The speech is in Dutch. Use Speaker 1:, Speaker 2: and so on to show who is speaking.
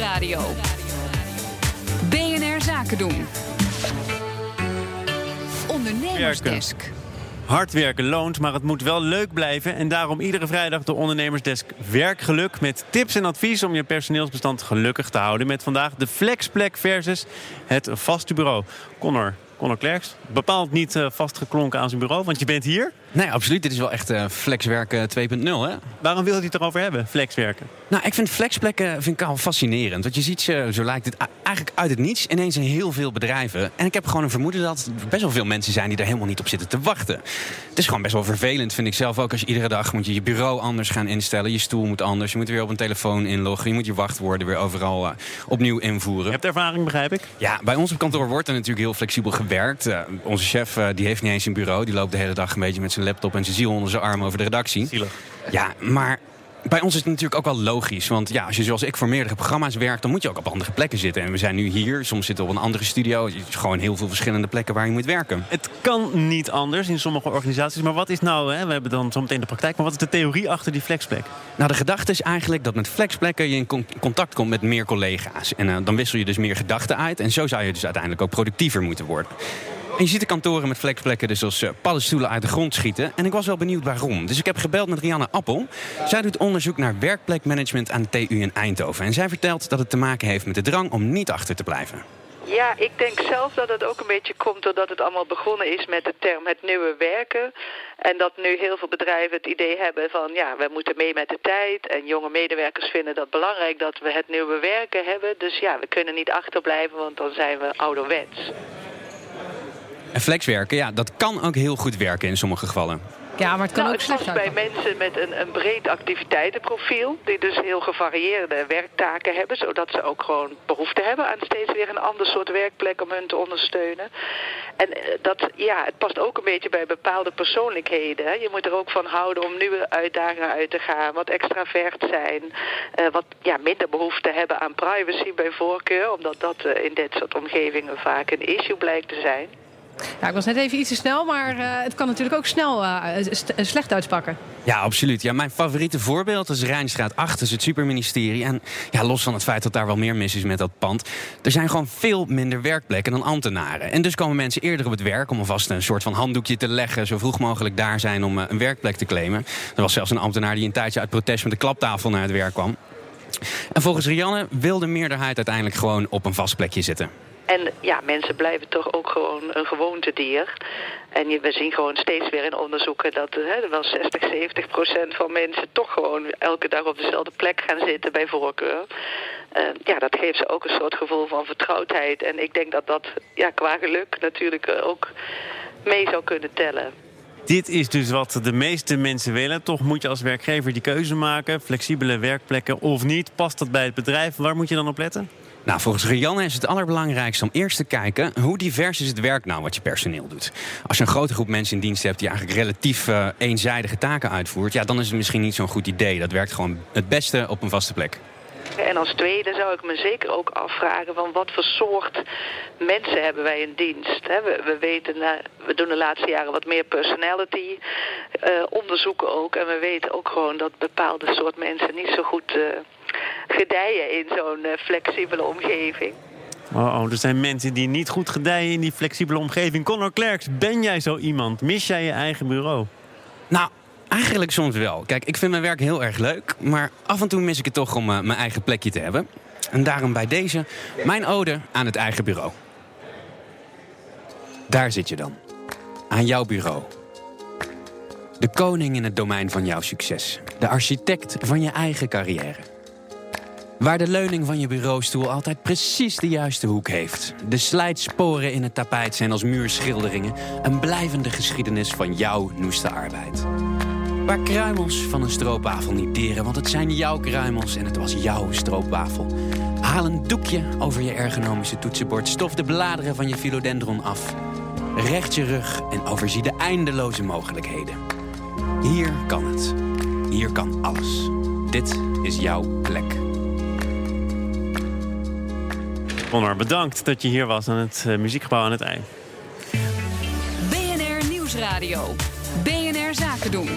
Speaker 1: Nieuwsradio. BNR Zaken doen. Ondernemersdesk.
Speaker 2: Hard werken loont, maar het moet wel leuk blijven. En daarom iedere vrijdag de Ondernemersdesk Werkgeluk. Met tips en advies om je personeelsbestand gelukkig te houden. Met vandaag de flexplek versus het vaste bureau. Connor, Connor Klerks, bepaald niet uh, vastgeklonken aan zijn bureau, want je bent hier.
Speaker 3: Nee, absoluut. Dit is wel echt uh, flexwerken 2.0, hè?
Speaker 2: Waarom wil hij het erover hebben, flexwerken?
Speaker 3: Nou, ik vind flexplekken vind ik al fascinerend. Want je ziet, zo lijkt het eigenlijk uit het niets ineens in heel veel bedrijven. En ik heb gewoon een vermoeden dat er best wel veel mensen zijn die er helemaal niet op zitten te wachten. Het is gewoon best wel vervelend, vind ik zelf ook. Als je iedere dag moet je je bureau anders gaan instellen. Je stoel moet anders. Je moet weer op een telefoon inloggen. Je moet je wachtwoorden weer overal uh, opnieuw invoeren. Je
Speaker 2: hebt ervaring, begrijp ik?
Speaker 3: Ja, bij ons op kantoor wordt er natuurlijk heel flexibel gewerkt. Uh, onze chef die heeft niet eens een bureau. Die loopt de hele dag een beetje met zijn laptop en zijn ziel onder zijn arm over de redactie.
Speaker 2: Zielig.
Speaker 3: Ja, maar bij ons is het natuurlijk ook wel logisch. Want ja, als je zoals ik voor meerdere programma's werkt, dan moet je ook op andere plekken zitten. En we zijn nu hier, soms zitten we op een andere studio. Het is gewoon heel veel verschillende plekken waar je moet werken.
Speaker 2: Het kan niet anders in sommige organisaties. Maar wat is nou, hè, we hebben dan zometeen de praktijk, maar wat is de theorie achter die flexplek?
Speaker 3: Nou, de gedachte is eigenlijk dat met flexplekken je in contact komt met meer collega's. En uh, dan wissel je dus meer gedachten uit. En zo zou je dus uiteindelijk ook productiever moeten worden. Je ziet de kantoren met flexplekken dus als uh, paddenstoelen uit de grond schieten. En ik was wel benieuwd waarom. Dus ik heb gebeld met Rianne Appel. Zij doet onderzoek naar werkplekmanagement aan de TU in Eindhoven. En zij vertelt dat het te maken heeft met de drang om niet achter te blijven.
Speaker 4: Ja, ik denk zelf dat het ook een beetje komt doordat het allemaal begonnen is met de term het nieuwe werken. En dat nu heel veel bedrijven het idee hebben van ja, we moeten mee met de tijd. En jonge medewerkers vinden dat belangrijk dat we het nieuwe werken hebben. Dus ja, we kunnen niet achterblijven, want dan zijn we ouderwets.
Speaker 3: En flexwerken, ja, dat kan ook heel goed werken in sommige gevallen.
Speaker 5: Ja, maar het kan
Speaker 4: nou,
Speaker 5: ook slecht
Speaker 4: zijn. bij mensen met een, een breed activiteitenprofiel... die dus heel gevarieerde werktaken hebben... zodat ze ook gewoon behoefte hebben aan steeds weer een ander soort werkplek... om hun te ondersteunen. En eh, dat, ja, het past ook een beetje bij bepaalde persoonlijkheden. Hè. Je moet er ook van houden om nieuwe uitdagingen uit te gaan... wat extravert zijn, uh, wat ja, minder behoefte hebben aan privacy bij voorkeur... omdat dat uh, in dit soort omgevingen vaak een issue blijkt te zijn...
Speaker 5: Ja, ik was net even iets te snel, maar uh, het kan natuurlijk ook snel uh, slecht uitpakken.
Speaker 3: Ja, absoluut. Ja, mijn favoriete voorbeeld is Rijnstraat 8, dus het superministerie. En ja, los van het feit dat daar wel meer mis is met dat pand... er zijn gewoon veel minder werkplekken dan ambtenaren. En dus komen mensen eerder op het werk om alvast een soort van handdoekje te leggen... zo vroeg mogelijk daar zijn om een werkplek te claimen. Er was zelfs een ambtenaar die een tijdje uit protest met de klaptafel naar het werk kwam. En volgens Rianne wil de meerderheid uiteindelijk gewoon op een vast plekje zitten.
Speaker 4: En ja, mensen blijven toch ook gewoon een gewoontedier. En we zien gewoon steeds weer in onderzoeken dat hè, wel 60, 70 procent van mensen toch gewoon elke dag op dezelfde plek gaan zitten bij voorkeur. Uh, ja, dat geeft ze ook een soort gevoel van vertrouwdheid. En ik denk dat dat ja, qua geluk natuurlijk ook mee zou kunnen tellen.
Speaker 2: Dit is dus wat de meeste mensen willen. Toch moet je als werkgever die keuze maken. Flexibele werkplekken of niet. Past dat bij het bedrijf? Waar moet je dan op letten?
Speaker 3: Nou, volgens Rianne is het allerbelangrijkste om eerst te kijken hoe divers is het werk nou wat je personeel doet. Als je een grote groep mensen in dienst hebt die eigenlijk relatief uh, eenzijdige taken uitvoert, ja, dan is het misschien niet zo'n goed idee. Dat werkt gewoon het beste op een vaste plek.
Speaker 4: En als tweede zou ik me zeker ook afvragen van wat voor soort mensen hebben wij in dienst. We, we weten, we doen de laatste jaren wat meer personality uh, onderzoeken ook. En we weten ook gewoon dat bepaalde soort mensen niet zo goed uh, gedijen in zo'n flexibele omgeving.
Speaker 2: Oh, oh, er zijn mensen die niet goed gedijen in die flexibele omgeving. Conor Klerks, ben jij zo iemand? Mis jij je eigen bureau?
Speaker 3: Nou, Eigenlijk soms wel. Kijk, ik vind mijn werk heel erg leuk. Maar af en toe mis ik het toch om uh, mijn eigen plekje te hebben. En daarom bij deze mijn ode aan het eigen bureau. Daar zit je dan. Aan jouw bureau. De koning in het domein van jouw succes. De architect van je eigen carrière. Waar de leuning van je bureaustoel altijd precies de juiste hoek heeft. De slijtsporen in het tapijt zijn als muurschilderingen. Een blijvende geschiedenis van jouw noeste arbeid. Waar kruimels van een stroopwafel niet deren, want het zijn jouw kruimels en het was jouw stroopwafel. Haal een doekje over je ergonomische toetsenbord, stof de bladeren van je philodendron af. Recht je rug en overzie de eindeloze mogelijkheden. Hier kan het. Hier kan alles. Dit is jouw plek.
Speaker 2: Connor, bedankt dat je hier was aan het uh, muziekgebouw aan het ei.
Speaker 1: BNR Nieuwsradio. BNR Zaken doen.